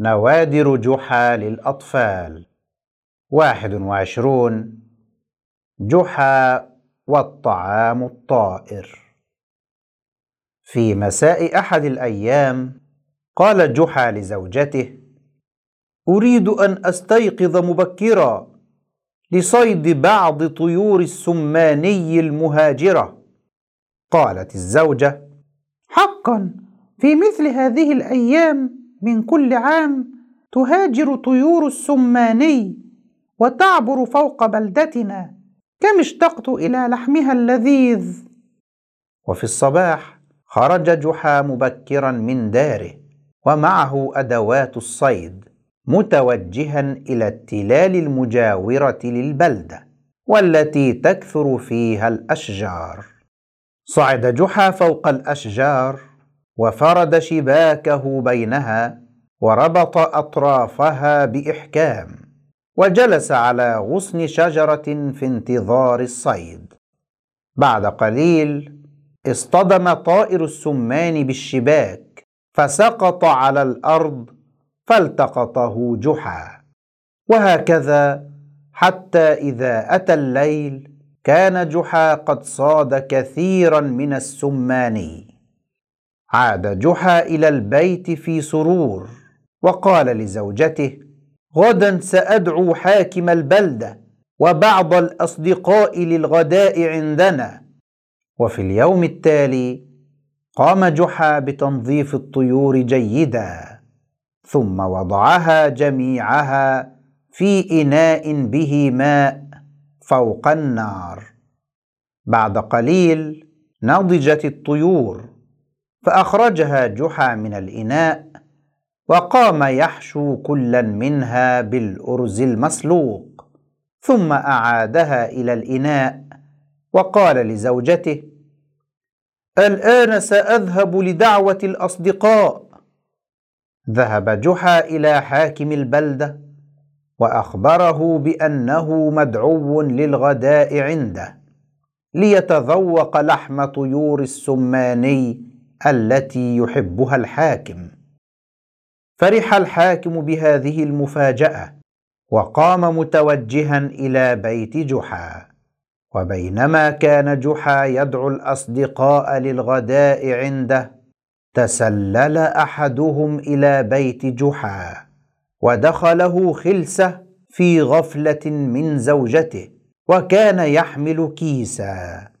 نوادر جحا للأطفال. واحد وعشرون. جحا والطعام الطائر. في مساء أحد الأيام قال جحا لزوجته أريد أن أستيقظ مبكرا لصيد بعض طيور السماني المهاجرة. قالت الزوجة حقا في مثل هذه الأيام من كل عام تهاجر طيور السماني وتعبر فوق بلدتنا. كم اشتقت إلى لحمها اللذيذ. وفي الصباح خرج جحا مبكرا من داره ومعه أدوات الصيد متوجها إلى التلال المجاورة للبلدة والتي تكثر فيها الأشجار. صعد جحا فوق الأشجار وفرد شباكه بينها وربط أطرافها بإحكام وجلس على غصن شجرة في انتظار الصيد. بعد قليل اصطدم طائر السمان بالشباك فسقط على الأرض فالتقطه جحا. وهكذا حتى إذا أتى الليل كان جحا قد صاد كثيرا من السماني. عاد جحا إلى البيت في سرور وقال لزوجته غدا سأدعو حاكم البلده وبعض الأصدقاء للغداء عندنا. وفي اليوم التالي قام جحا بتنظيف الطيور جيدا ثم وضعها جميعها في إناء به ماء فوق النار. بعد قليل نضجت الطيور فأخرجها جحا من الإناء وقام يحشو كلا منها بالأرز المسلوق ثم أعادها إلى الإناء وقال لزوجته الآن سأذهب لدعوة الأصدقاء. ذهب جحا إلى حاكم البلدة وأخبره بأنه مدعو للغداء عنده ليتذوق لحم طيور السماني التي يحبها الحاكم. فرح الحاكم بهذه المفاجأة وقام متوجها إلى بيت جحا. وبينما كان جحا يدعو الأصدقاء للغداء عنده تسلل أحدهم إلى بيت جحا ودخله خلسة في غفلة من زوجته وكان يحمل كيسا.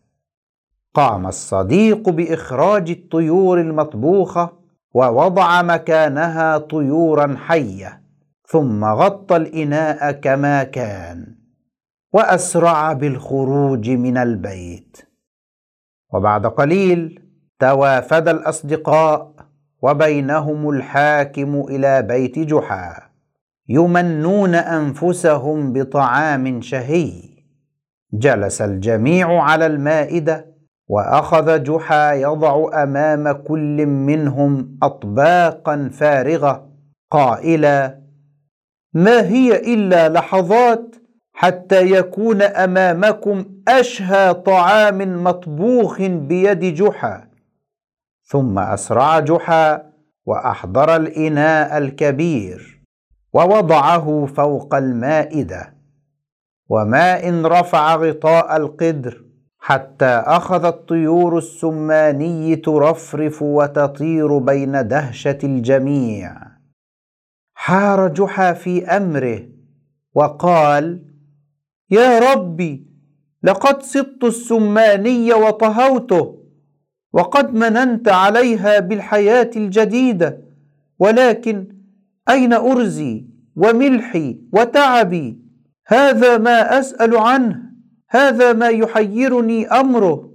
قام الصديق بإخراج الطيور المطبوخة ووضع مكانها طيورا حية ثم غطى الإناء كما كان وأسرع بالخروج من البيت. وبعد قليل توافد الأصدقاء وبينهم الحاكم إلى بيت جحا يمنون أنفسهم بطعام شهي. جلس الجميع على المائدة وأخذ جحا يضع أمام كل منهم اطباقا فارغة قائلا ما هي إلا لحظات حتى يكون أمامكم أشهى طعام مطبوخ بيد جحا. ثم أسرع جحا وأحضر الإناء الكبير ووضعه فوق المائدة وما إن رفع غطاء القدر حتى اخذت طيور السماني ترفرف وتطير بين دهشة الجميع. حار جحا في أمره وقال يا ربي لقد صدت السماني وطهوته وقد مننت عليها بالحياة الجديدة ولكن أين أرزي وملحي وتعبي؟ هذا ما أسأل عنه. هذا ما يحيرني أمره.